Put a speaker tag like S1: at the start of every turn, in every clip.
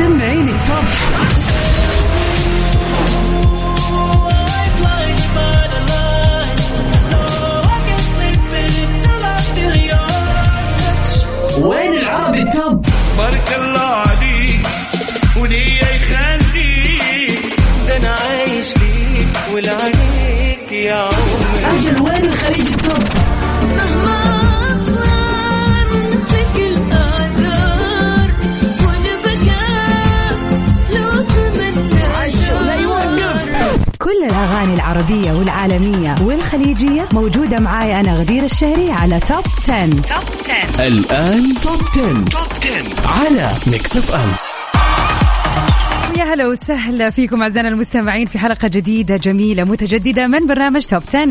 S1: سمعين التوب وين
S2: الأغاني العربية والعالمية والخليجية موجودة معاي أنا غدير الشهري على Top 10. Top 10
S1: الآن Top 10. Top 10 على Mix FM
S2: يا هلا وسهلا فيكم أعزائنا المستمعين في حلقة جديدة جميلة متجددة من برنامج Top 10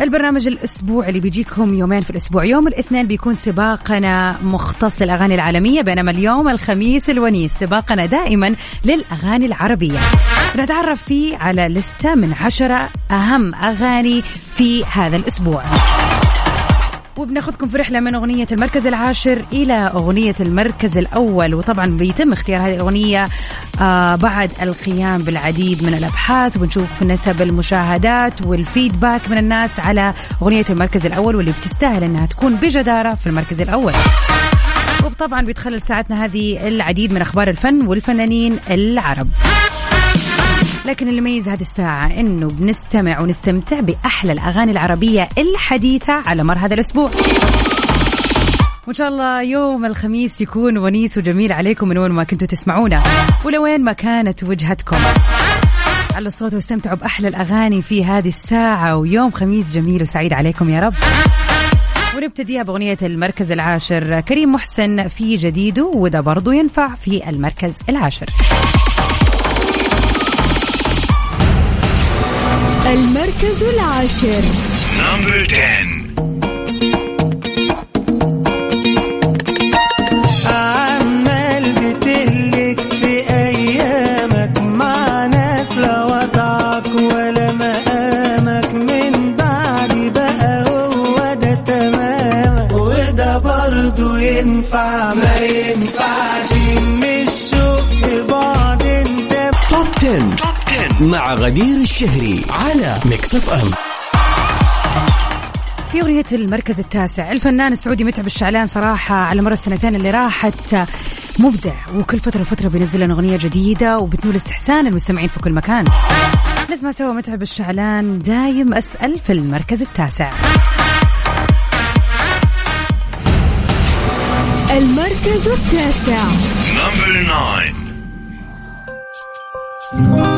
S2: البرنامج الأسبوع اللي بيجيكم يومين في الأسبوع. يوم الاثنين بيكون سباقنا مختص للأغاني العالمية بينما اليوم الخميس الونيس سباقنا دائما للأغاني العربية. نتعرف فيه على لستة من عشرة أهم أغاني في هذا الأسبوع. وبناخذكم في رحلة من أغنية المركز العاشر إلى أغنية المركز الأول. وطبعا بيتم اختيار هذه الأغنية آه بعد القيام بالعديد من الأبحاث. وبنشوف نسب المشاهدات والفيدباك من الناس على أغنية المركز الأول واللي بتستاهل أنها تكون بجدارة في المركز الأول. وطبعا بيتخلل ساعتنا هذه العديد من أخبار الفن والفنانين العرب. لكن اللي يميز هذه الساعة إنه بنستمع ونستمتع بأحلى الأغاني العربية الحديثة على مر هذا الأسبوع. وإن شاء الله يوم الخميس يكون ونيس وجميل عليكم من وين ما كنتوا تسمعونا ولوين ما كانت وجهتكم. على الصوت واستمتعوا بأحلى الأغاني في هذه الساعة ويوم خميس جميل وسعيد عليكم يا رب. ونبتديها بأغنية المركز العاشر. كريم محسن في جديده وده برضو ينفع في المركز العاشر.
S3: ده تمامك. وده برضه ينفع ما ينفعش. مش شوف بعض انت
S1: Top 10. Top 10 مع غدير الشهري على Mix FM
S2: في أغنية المركز التاسع. الفنان السعودي متعب الشعلان صراحة على مر السنتين اللي راحت مبدع وكل فترة وفترة بينزل لنا أغنية جديدة وبتنول استحسان المستمعين في كل مكان. نسمع سوا متعب الشعلان دايم أسأل في المركز التاسع.
S4: المركز التاسع.
S3: نمبر 9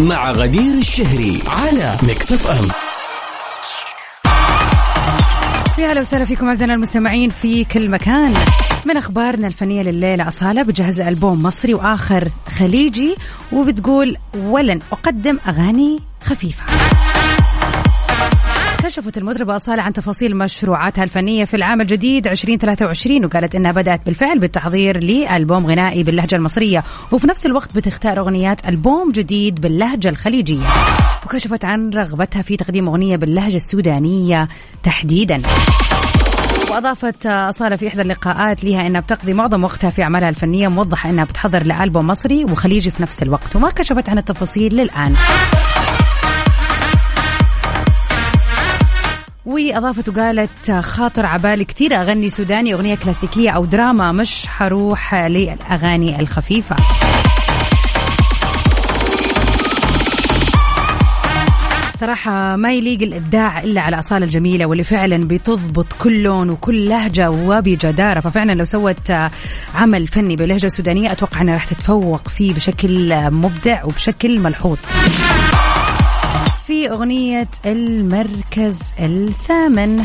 S1: مع غدير الشهري على Mix FM
S2: يا هلا وسهلا فيكم أعزائنا المستمعين في كل مكان. من أخبارنا الفنية لليلة أصالة بتجهز ألبوم مصري وآخر خليجي وبتقول ولن أقدم أغاني خفيفة. كشفت المطربة أصالة عن تفاصيل مشروعاتها الفنية في العام الجديد 2023 وقالت إنها بدأت بالفعل بالتحضير لألبوم غنائي باللهجة المصرية وفي نفس الوقت بتختار أغنيات ألبوم جديد باللهجة الخليجية. وكشفت عن رغبتها في تقديم أغنية باللهجة السودانية تحديدا. وأضافت اصاله في إحدى اللقاءات لها إنها بتقضي معظم وقتها في أعمالها الفنية موضحه إنها بتحضر لألبوم مصري وخليجي في نفس الوقت. وما كشفت عن التفاصيل للآن. واضافت وقالت خاطر عبالي كتير أغني سوداني أغنية كلاسيكية أو دراما مش حروح للأغاني الخفيفة. صراحة ما يليق الإبداع إلا على أصالة الجميلة واللي فعلا بتضبط كل لون وكل لهجة وبجدارة. ففعلا لو سوت عمل فني بلهجة سودانية أتوقع أنها راح تتفوق فيه بشكل مبدع وبشكل ملحوظ. في أغنية المركز الثامن.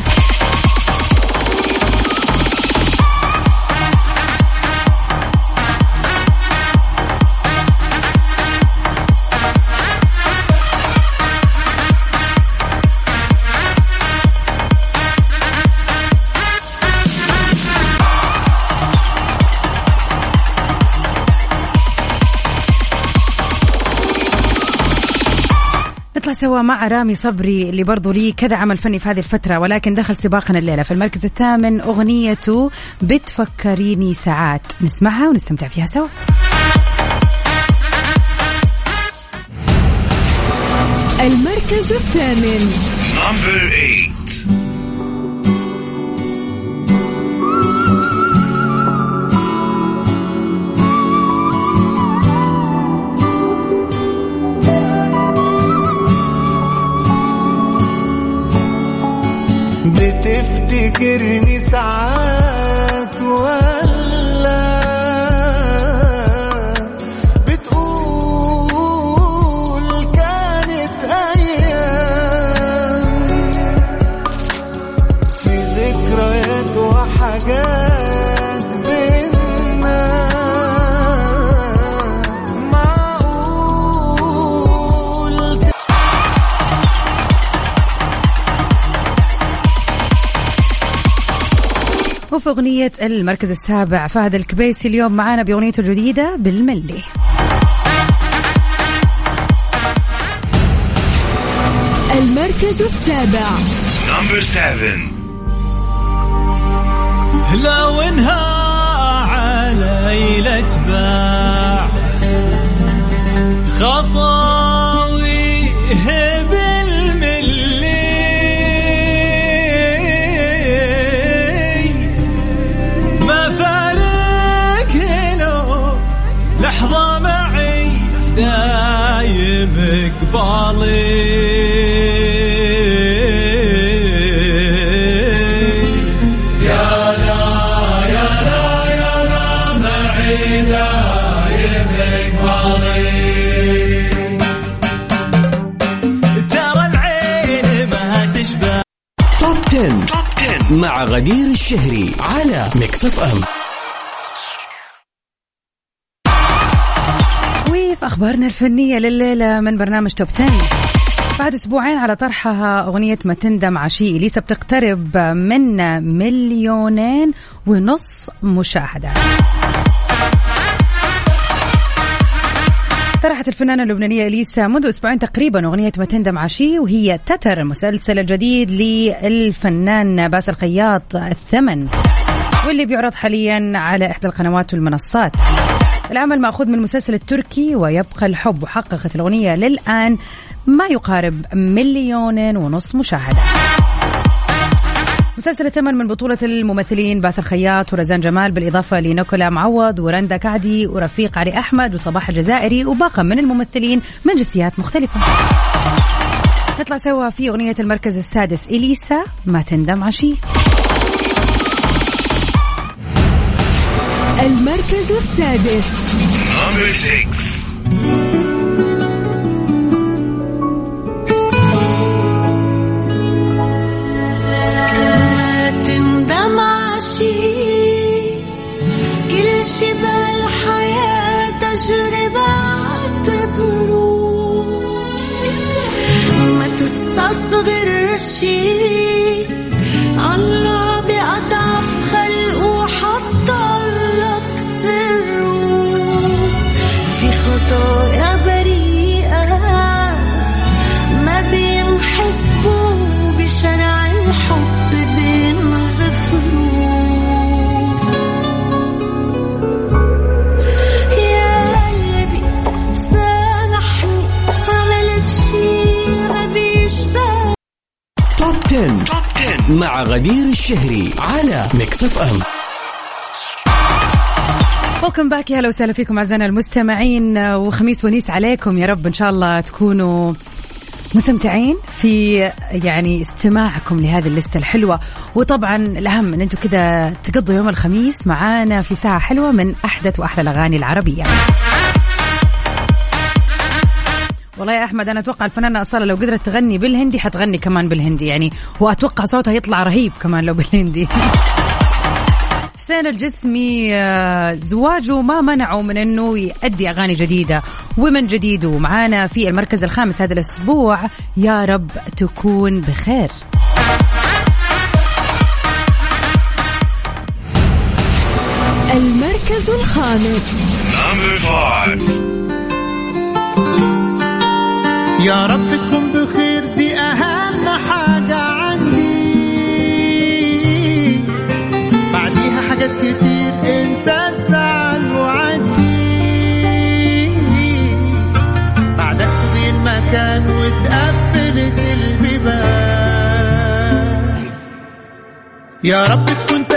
S2: نطلع سوا مع رامي صبري اللي برضو لي كذا عمل فني في هذه الفترة ولكن دخل سباقنا الليلة في المركز الثامن أغنيته بتفكريني ساعات. نسمعها ونستمتع فيها سوا.
S4: المركز الثامن.
S3: Number eight. بتفتكرني ساعات ولا
S2: وفي أغنية المركز السابع فهد الكبيسي اليوم معانا بأغنيته الجديدة بالملي.
S4: المركز السابع.
S3: Number seven.
S5: لو انها علي لتباع خطاوي
S1: مع غدير الشهري على Mix FM
S2: وفي أخبارنا الفنية لليلة من برنامج Top 10 بعد أسبوعين على طرحها أغنية ما تندم عشي إليسا بتقترب من مليونين ونص مشاهدة. طرحت الفنانة اللبنانية إليسا منذ أسبوعين تقريبا أغنية ما تندم عشي وهي تتر المسلسل الجديد للفنان باسل الخياط الثمن واللي بيعرض حاليا على إحدى القنوات والمنصات. العمل مأخوذ من المسلسل التركي ويبقى الحب وحققت الأغنية للآن ما يقارب مليون ونص مشاهدة. مسلسل الثمن من بطولة الممثلين باسل خياط ورزان جمال بالإضافة لنيكولا معوض ورندا كعدي ورفيق علي أحمد وصباح الجزائري وباقة من الممثلين من جنسيات مختلفة. نطلع سوا في أغنية المركز السادس إليسا ما تندم عشي.
S4: المركز السادس.
S6: تستصغر شي
S1: 10. Top 10 مع غدير الشهري على Mix FM
S2: welcome back يا هلا وسهلا فيكم أعزائنا المستمعين. وخميس ونيس عليكم. يا رب إن شاء الله تكونوا مستمتعين في يعني استماعكم لهذه الليسته الحلوة. وطبعا الأهم إن أنتم كذا تقضوا يوم الخميس معانا في ساعة حلوة من أحدث وأحلى الأغاني العربية. والله يا أحمد أنا أتوقع الفنانه اصاله لو قدرت تغني بالهندي حتغني كمان بالهندي يعني وأتوقع صوتها يطلع رهيب كمان لو بالهندي. حسين الجسمي آه، زواجه ما منعه من إنه يأدي أغاني جديدة ومن جديد ومعانا في المركز الخامس هذا الأسبوع يا رب تكون بخير.
S4: المركز الخامس.
S5: يا رب تكون بخير دي أهم حاجة عندي. بعديها حاجات كتير إنسى
S2: الزعل وعدي بعدك تضيع المكان واتقفلت البيبان. يا رب تكون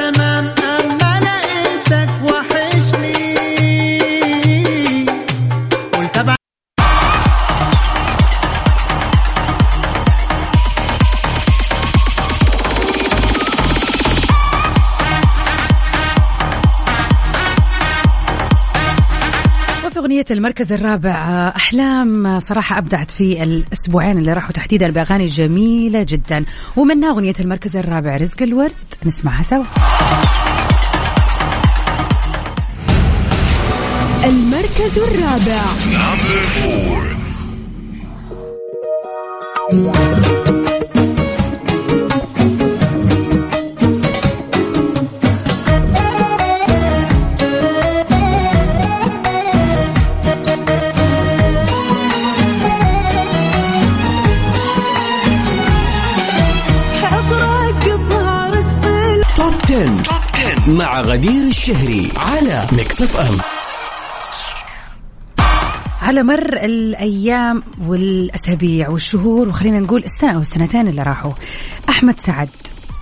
S2: أغنية المركز الرابع آه، أحلام صراحة أبدعت في الأسبوعين اللي راحوا تحديدا بأغاني جميلة جدا. ومنها أغنية المركز الرابع رزق الورد. نسمعها سوا.
S4: المركز الرابع.
S1: غدير الشهري على Mix FM
S2: على مر الأيام والأسابيع والشهور وخلينا نقول السنة أو السنتين اللي راحوا أحمد سعد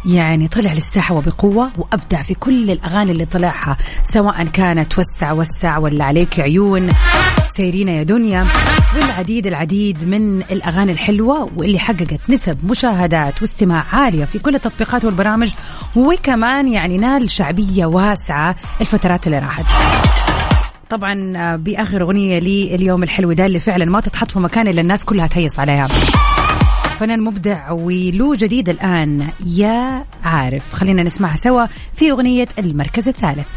S2: يعني طلع للساحة وبقوة وأبدع في كل الأغاني اللي طلعها سواء كانت وسع وسع ولا عليك عيون سايرينا يا دنيا. والعديد العديد من الأغاني الحلوة واللي حققت نسب مشاهدات واستماع عالية في كل التطبيقات والبرامج وكمان يعني نال شعبية واسعة الفترات اللي راحت. طبعا آه، بآخر أغنية لي اليوم الحلو ده اللي فعلا ما تتحط في مكان إلا الناس كلها تهيص عليها. فنان مبدع وله جديد الآن. يا عارف. خلينا نسمعها سوا في أغنية المركز الثالث.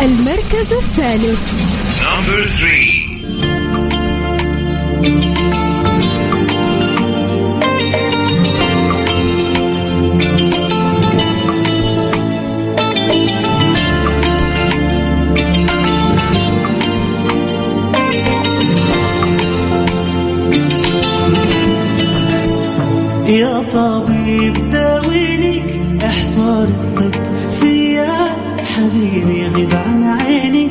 S4: المركز الثالث.
S3: Number three.
S5: يا طبيب داويني احضر الطب فيا حبيبي غيب عن عيني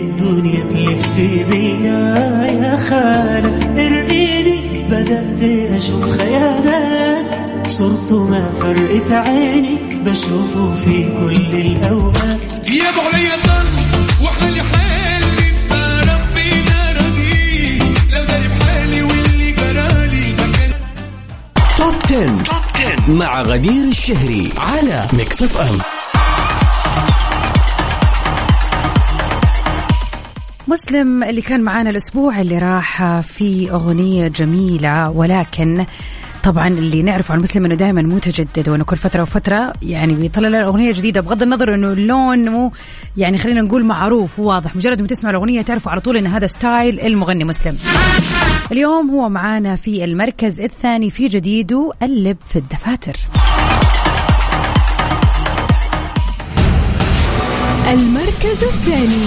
S5: الدنيا تلف بيا يا خالة. ارقيني بدأت أشوف خيالات صرته ما فرقت عيني بشوفه في كل الأوقات.
S7: عليا ضل
S1: Top 10. مع غدير الشهري على Mix FM
S2: مسلم اللي كان معانا الأسبوع اللي راح في أغنية جميلة ولكن طبعا اللي نعرفه عن مسلم إنه دائما متجدد وإنه كل فترة وفترة يعني بيطلع لنا أغنية جديدة بغض النظر إنه اللون مو يعني خلينا نقول معروف وواضح. مجرد ما تسمع الأغنية تعرفوا على طول إن هذا style المغني مسلم. اليوم هو معانا في المركز الثاني في جديده اللب في الدفاتر.
S4: المركز الثاني.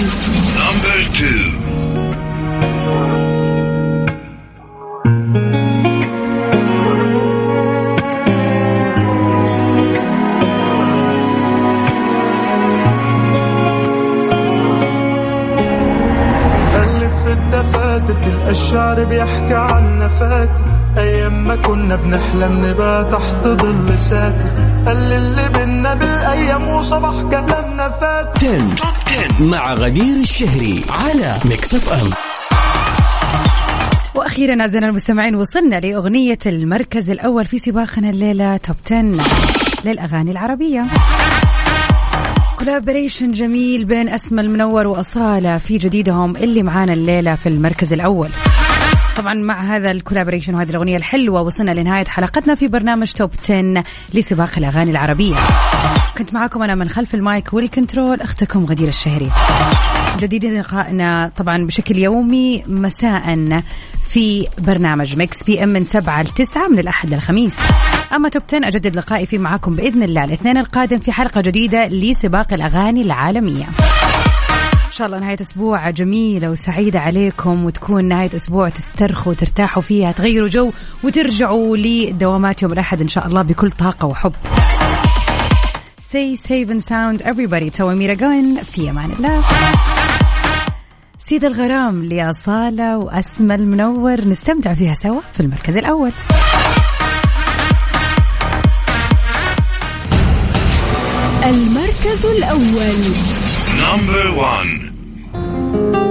S8: الشعر بيحكي عنا فاتر أيام ما كنا بنحلم نبقى تحت ظل ساتر. قال اللي بينا بالأيام وصباح كلامنا فاتر
S1: 10 مع غدير الشهري على Mix FM
S2: وأخيرا أعزائنا المستمعين وصلنا لأغنية المركز الأول في سباقنا الليلة Top 10 للأغاني العربية. collaboration جميل بين أسما لمنور وأصالة في جديدهم اللي معانا الليلة في المركز الأول. طبعا مع هذا ال collaboration وهذه الأغنية الحلوة وصلنا لنهاية حلقتنا في برنامج Top 10 لسباق الأغاني العربية. كنت معكم أنا من خلف ال mic وال control أختكم غدير الشهري. جديد لقائنا طبعا بشكل يومي مساء في برنامج Mix PM من 7 ل 9 من الأحد للخميس أما Top 10 أجدد لقائي فيه معكم بإذن الله. الاثنين القادم في حلقة جديدة لسباق الأغاني العالمية. إن شاء الله نهاية أسبوع جميلة وسعيدة عليكم وتكون نهاية أسبوع تسترخوا وترتاحوا فيها تغيروا جو وترجعوا لدوامات يوم الأحد إن شاء الله بكل طاقة وحب. Stay safe and sound everybody. أميرة جوين في أمان الله. سيد الغرام لأصالة وأسمى المنور نستمتع فيها سوا في المركز الأول.
S4: المركز الأول.
S9: نمبر 1